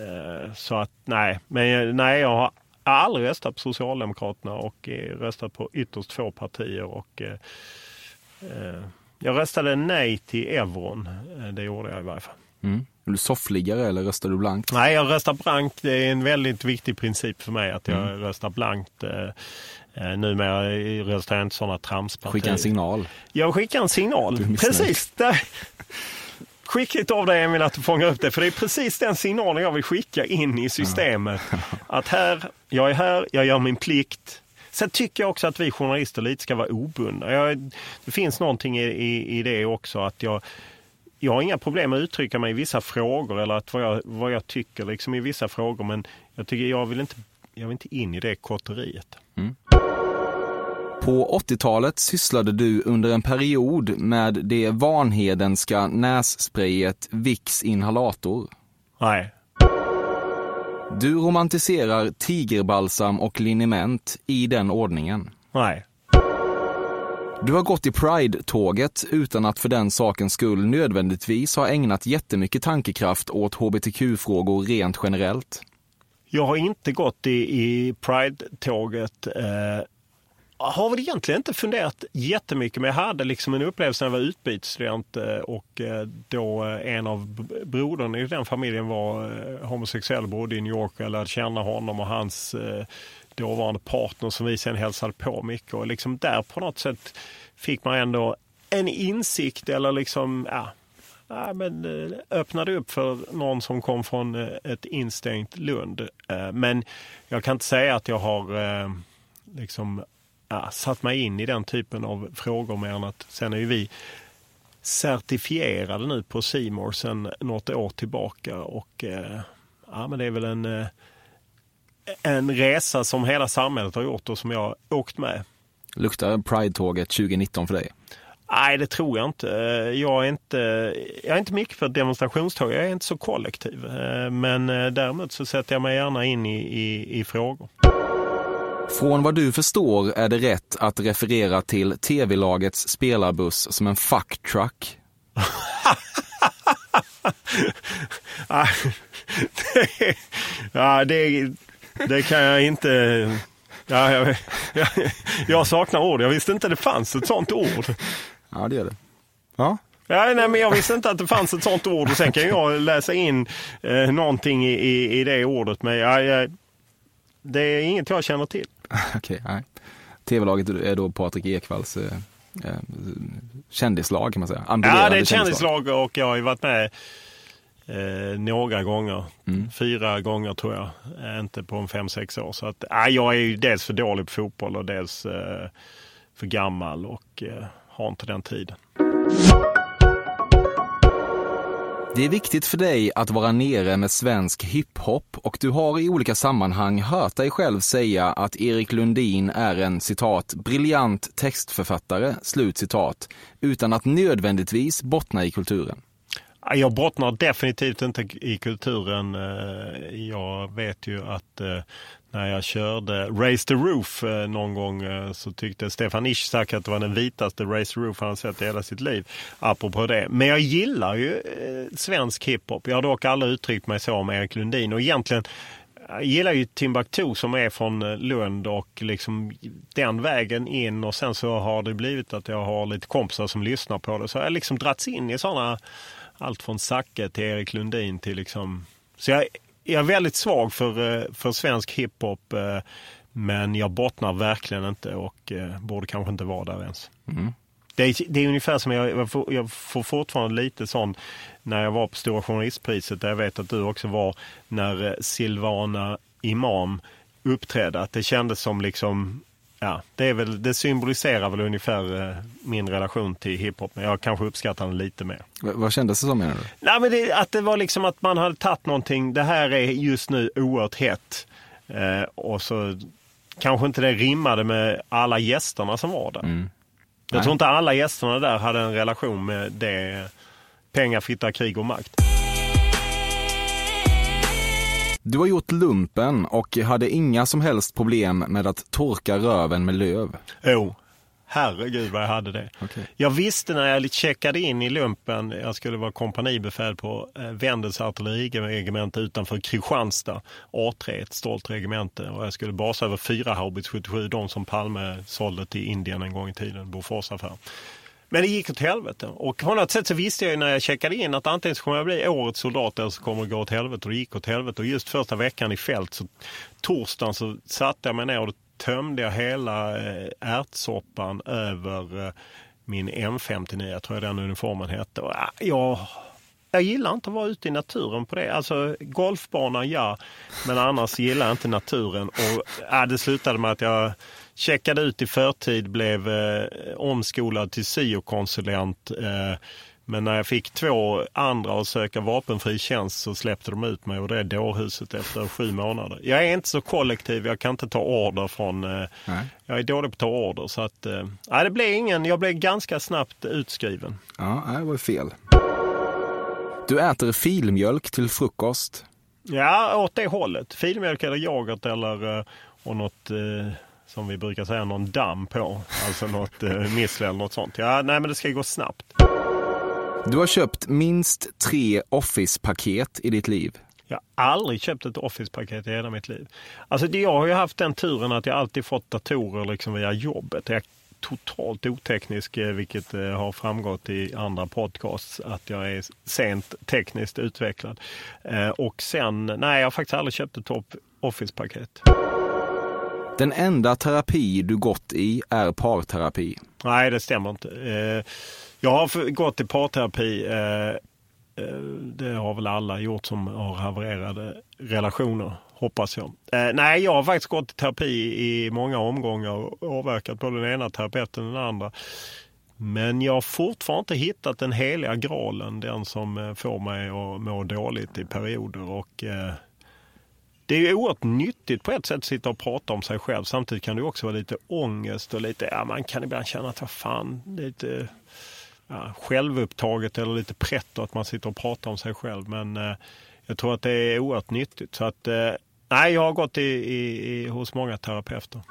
B: eh, så att nej, men eh, nej, jag har aldrig röstat på Socialdemokraterna och eh, röstat på ytterst två partier. Och, eh, jag röstade nej till euron. Det gjorde jag i varje fall.
A: Mm. Är du soffliggare eller röstar du blankt?
B: Nej, jag röstar blankt. Det är en väldigt viktig princip för mig att jag mm. röstar blankt. Eh, numera röstar jag inte sådana tramspartier.
A: Skicka en signal.
B: Jag skickar en signal. Precis. Där. Skickligt av dig Emil att du fångar upp det. För det är precis den signalen jag vill skicka in i systemet. Att här, jag är här, jag gör min plikt. Sen tycker jag också att vi journalister lite ska vara obundna. Jag, det finns någonting i, i, i det också att jag jag har inga problem med att uttrycka mig i vissa frågor eller att vad, jag, vad jag tycker liksom i vissa frågor. Men jag tycker jag vill inte, jag vill inte in i det kotteriet. Mm.
A: På 80-talet sysslade du under en period med det Vanhedenska nässprayet Vicks inhalator.
B: Nej.
A: Du romantiserar tigerbalsam och liniment i den ordningen.
B: Nej.
A: Du har gått i Pride-tåget utan att för den sakens skull nödvändigtvis ha ägnat jättemycket tankekraft åt hbtq-frågor rent generellt.
B: Jag har inte gått i, i Pride-tåget eh, har väl egentligen inte funderat jättemycket men jag hade liksom en upplevelse när jag var utbytesstudent eh, och eh, då eh, en av broderna i den familjen var homosexuell, bodde i New York och jag lärde känna honom och hans dåvarande partner som vi sen hälsade på mycket och liksom där på något sätt fick man ändå en insikt eller liksom, ja, ja men eh, öppnade upp för någon som kom från eh, ett instängt Lund. Eh, men jag kan inte säga att jag har liksom ja, satt mig in i den typen av frågor mer än att sen är ju vi certifierade nu på Simor sen något år tillbaka och ja, men det är väl en, eh, en resa som hela samhället har gjort och som jag har åkt med.
A: Luktar Pride-tåget 2019 för dig?
B: Nej, det tror jag inte. Jag är inte, jag är inte mycket för demonstrationståg. Jag är inte så kollektiv. Eh, men däremot så sätter jag mig gärna in i, i, i frågor.
A: Från vad du förstår är det rätt att referera till tv-lagets spelarbuss som en fuck truck.
B: ja, det, det kan jag inte... Ja, jag, jag, jag saknar ord. Jag visste inte det fanns ett sånt ord.
A: Ja, det gör det. Ja.
B: Ja, nej, men jag visste inte att det fanns ett sånt ord och sen kan jag läsa in eh, någonting i, i, i det ordet. Men ja, ja, det är inget jag känner till.
A: Okej, okay, Tv-laget är då Patrik Ekwalls eh, eh, kändislag kan man säga.
B: Ja, det är ett kändislag och jag har ju varit med eh, några gånger. Mm. Fyra gånger tror jag. Eh, inte på en fem, sex år. Så att, eh, jag är ju dels för dålig på fotboll och dels eh, för gammal och eh, har inte den tiden.
A: Det är viktigt för dig att vara nere med svensk hiphop och du har i olika sammanhang hört dig själv säga att Erik Lundin är en citat briljant textförfattare, slut citat, utan att nödvändigtvis bottna i kulturen.
B: Jag bottnar definitivt inte i kulturen. Eh, jag vet ju att eh, när jag körde Raise the Roof eh, någon gång så tyckte Stefan Ishak att det var den vitaste Raise the Roof han sett i hela sitt liv. Apropå det. Men jag gillar ju svensk hiphop. Jag har dock aldrig uttryckt mig så om Erik Lundin och egentligen Jag gillar ju Timbuktu som är från Lund och liksom den vägen in och sen så har det blivit att jag har lite kompisar som lyssnar på det. Så jag har liksom dragits in i sådana, allt från Zacke till Erik Lundin till liksom... Så jag, jag är väldigt svag för, eh, för svensk hiphop eh, men jag bottnar verkligen inte och borde kanske inte vara där ens.
A: Mm.
B: Det är, det är ungefär som jag, jag, får, jag får fortfarande lite sån när jag var på Stora Journalistpriset, där jag vet att du också var, när eh, Silvana Imam uppträdde. Att det kändes som liksom, ja, det, är väl, det symboliserar väl ungefär eh, min relation till hiphop. Men jag kanske uppskattar den lite mer.
A: V vad kändes det som menar du?
B: Nej, men det, att det var liksom att man hade tagit någonting, det här är just nu oerhört hett. Eh, och så kanske inte det rimmade med alla gästerna som var där.
A: Mm.
B: Jag tror inte alla gästerna där hade en relation med det pengar, fitta, krig och makt.
A: Du har gjort lumpen och hade inga som helst problem med att torka röven med löv.
B: Jo, herregud vad jag hade det.
A: Okay.
B: Jag visste när jag checkade in i lumpen, jag skulle vara kompanibefäl på eh, Vendels artilleriregemente utanför Kristianstad, A3, ett stolt regemente. Och jag skulle basa över fyra Haubits 77, de som Palme sålde till Indien en gång i tiden, Boforsaffär. Men det gick åt helvete. Och på något sätt så visste jag när jag checkade in att antingen så kommer jag bli årets soldat eller så kommer det gå åt helvete. Och det gick åt helvete. Och just första veckan i fält, så torsdagen så satte jag mig ner och tömde jag hela eh, ärtsoppan över eh, min M59, jag tror den uniformen hette. Och ah, jag, jag gillar inte att vara ute i naturen på det. Alltså golfbanan ja, men annars gillar jag inte naturen. Och äh, det slutade med att jag checkade ut i förtid, blev eh, omskolad till syokonsulent. Eh, men när jag fick två andra att söka vapenfri tjänst så släppte de ut mig och det är dårhuset efter sju månader. Jag är inte så kollektiv, jag kan inte ta order från... Eh, jag är dålig på att ta order så att... Eh, det blev ingen. Jag blev ganska snabbt utskriven.
A: Ja, det var fel. Du äter filmjölk till frukost.
B: Ja, åt det hållet. Filmjölk eller yoghurt eller eh, och något eh, som vi brukar säga, någon damm på. Alltså något eh, missle eller något sånt. Ja, nej men det ska gå snabbt.
A: Du har köpt minst tre Office-paket i ditt liv.
B: Jag har aldrig köpt ett Office-paket i hela mitt liv. Alltså jag har ju haft den turen att jag alltid fått datorer liksom via jobbet. Jag totalt oteknisk, eh, vilket eh, har framgått i andra podcasts, att jag är sent tekniskt utvecklad. Eh, och sen, nej jag har faktiskt aldrig köpt ett Office-paket.
A: Den enda terapi du gått i är parterapi.
B: Nej, det stämmer inte. Eh, jag har gått i parterapi. Eh, eh, det har väl alla gjort som har havererade relationer, hoppas jag. Nej, jag har faktiskt gått i terapi i många omgångar och avverkat både den ena terapeuten och den andra. Men jag har fortfarande inte hittat den heliga graalen, den som får mig att må dåligt i perioder. Och det är ju oerhört nyttigt på ett sätt att sitta och prata om sig själv. Samtidigt kan det också vara lite ångest och lite, ja man kan ibland känna att vad fan, lite ja, självupptaget eller lite pretto att man sitter och pratar om sig själv. Men eh, jag tror att det är oerhört nyttigt. Så att, eh, nej, jag har gått i, i, i, hos många terapeuter.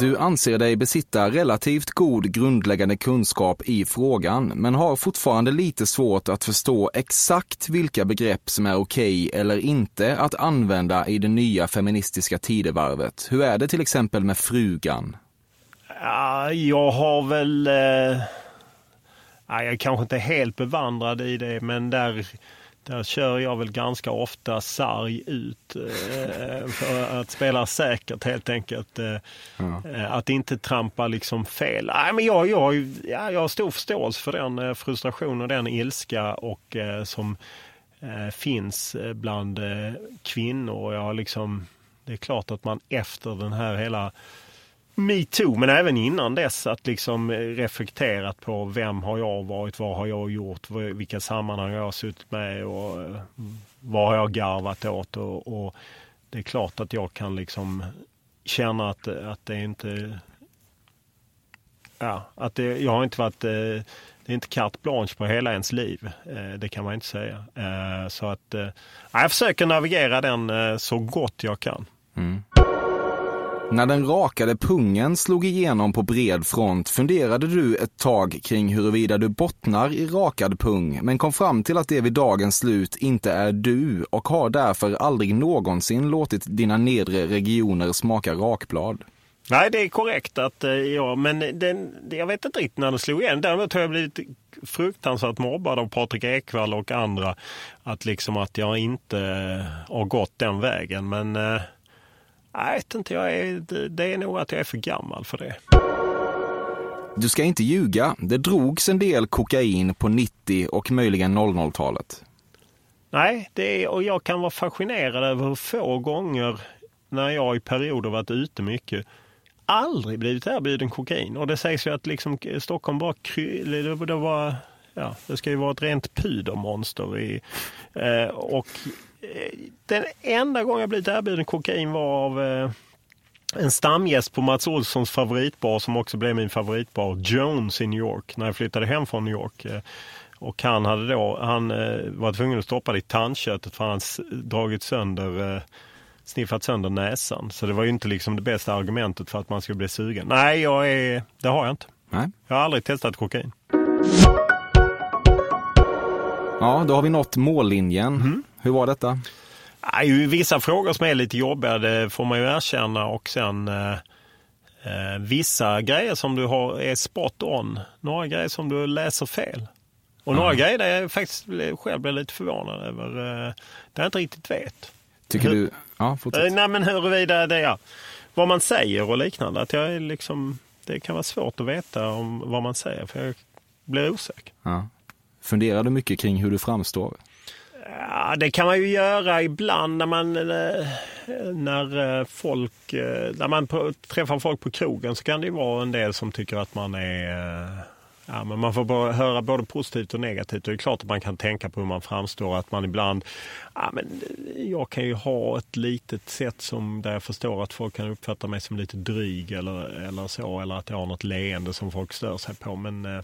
A: Du anser dig besitta relativt god grundläggande kunskap i frågan, men har fortfarande lite svårt att förstå exakt vilka begrepp som är okej eller inte att använda i det nya feministiska tidevarvet. Hur är det till exempel med frugan?
B: Ja, jag har väl... Eh... jag är kanske inte helt bevandrad i det, men där där kör jag väl ganska ofta sarg ut eh, för att spela säkert helt enkelt. Eh, ja. Eh, att inte trampa liksom fel. Nej, men jag, jag, ja, jag har stor förståelse för den frustration och den ilska och, som finns bland kvinnor. Jag liksom, det är klart att man efter den här hela metoo, men även innan dess att liksom eh, reflekterat på vem har jag varit, vad har jag gjort, vilka sammanhang jag har suttit med och eh, vad har jag garvat åt. Och, och det är klart att jag kan liksom känna att, att det inte... Ja, att det, jag har inte varit... Eh, det är inte carte blanche på hela ens liv. Det kan man inte säga. Så att jag försöker navigera den så gott jag kan.
A: Mm. När den rakade pungen slog igenom på bred front funderade du ett tag kring huruvida du bottnar i rakad pung, men kom fram till att det vid dagens slut inte är du och har därför aldrig någonsin låtit dina nedre regioner smaka rakblad.
B: Nej, det är korrekt att eh, ja, men den, jag vet inte riktigt när den slog igen. Däremot har jag blivit fruktansvärt mobbad av Patrik Ekwall och andra. Att liksom att jag inte eh, har gått den vägen. Men eh, jag vet inte, jag är, det- är nog att jag är för gammal för det.
A: Du ska inte ljuga, det drogs en del kokain på 90 och möjligen 00-talet.
B: Nej, det är, och jag kan vara fascinerad över hur få gånger när jag i perioder varit ute mycket aldrig blivit erbjuden kokain. Och det sägs ju att liksom Stockholm bara det, var, ja, det ska ju vara ett rent pudermonster. I, eh, och den enda gången jag blivit erbjuden kokain var av eh, en stamgäst på Mats Olssons favoritbar som också blev min favoritbar, Jones i New York, när jag flyttade hem från New York. Eh, Och han hade då, han eh, var tvungen att stoppa det i tandköttet för han hade dragit sönder, sniffat sönder näsan. Så det var ju inte liksom det bästa argumentet för att man skulle bli sugen. Nej, jag är, det har jag inte.
A: Nej.
B: Jag har aldrig testat kokain.
A: Ja, då har vi nått mållinjen. Hur var detta?
B: Vissa frågor som är lite jobbiga, det får man ju erkänna. Och sen eh, eh, vissa grejer som du har är spot on. Några grejer som du läser fel. Och några grejer där jag faktiskt själv blir lite förvånad över. Eh, där jag inte riktigt vet.
A: Tycker
B: Hur-
A: du... Ja, fortsätt.
B: Eh, nej men huruvida det är vad man säger och liknande. Att jag är liksom, det kan vara svårt att veta om vad man säger för jag blir osäker.
A: Ja. Funderar du mycket kring hur du framstår?
B: Ja, det kan man ju göra ibland när man, eh, när eh, folk, eh, när man träffar folk på krogen så kan det ju vara en del som tycker att man är Ja, men man får höra både positivt och negativt. Och det är klart att man kan tänka på hur man framstår. Att man ibland, ja, men jag kan ju ha ett litet sätt som där jag förstår att folk kan uppfatta mig som lite dryg eller, eller så. Eller att jag har något leende som folk stör sig på. Men eh,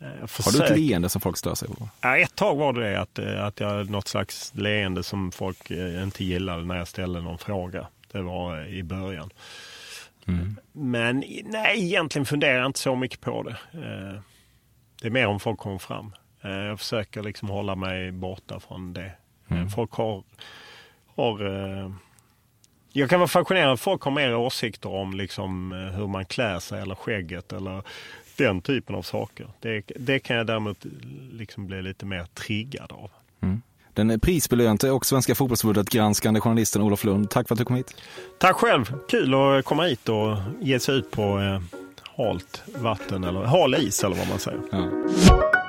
A: har du ett leende som folk stör sig på?
B: Ja, ett tag var det att, eh, att jag hade något slags leende som folk eh, inte gillade när jag ställde någon fråga. Det var eh, i början. Men i- nej, egentligen funderar jag inte så mycket på det. Eh, Det är mer om folk kommer fram. Eh, Jag försöker liksom hålla mig borta från det. Eh, Folk har... har eh, jag kan vara fascinerad folk har mer åsikter om liksom eh, hur man klär sig eller skägget eller den typen av saker. Det, det kan jag däremot liksom bli lite mer triggad av.
A: Den prisbelönte och Svenska fotbollsförbundet granskande journalisten Olof Lund, tack för att du kom hit.
B: Tack själv! Kul att komma hit och ge sig ut på eh, halt vatten eller hal is eller vad man säger.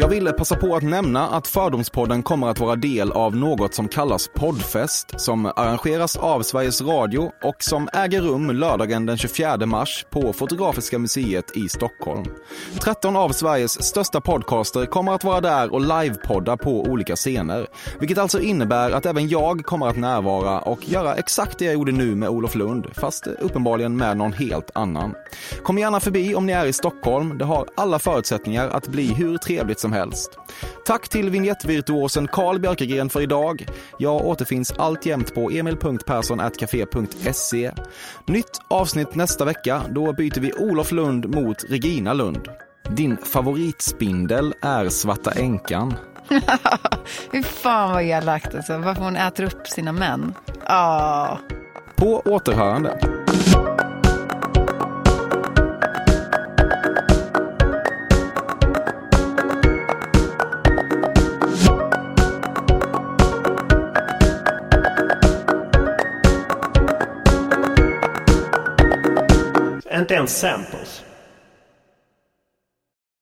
A: Jag ville passa på att nämna att Fördomspodden kommer att vara del av något som kallas Poddfest, som arrangeras av Sveriges Radio och som äger rum lördagen den 24 mars på Fotografiska museet i Stockholm. 13 av Sveriges största podcaster kommer att vara där och livepodda på olika scener, vilket alltså innebär att även jag kommer att närvara och göra exakt det jag gjorde nu med Olof Lund, fast uppenbarligen med någon helt annan. Kom gärna förbi om ni är i Stockholm, det har alla förutsättningar att bli hur trevligt som helst. Tack till vignettvirtuosen Carl Björkegren för idag. Jag återfinns alltjämt på emil.perssonatcafe.se. Nytt avsnitt nästa vecka, då byter vi Olof Lund mot Regina Lund. Din favoritspindel är Svarta Änkan.
H: Fy fan vad elakt alltså. Varför hon äter upp sina män. Ah.
A: På återhörande.
B: Inte ens samples.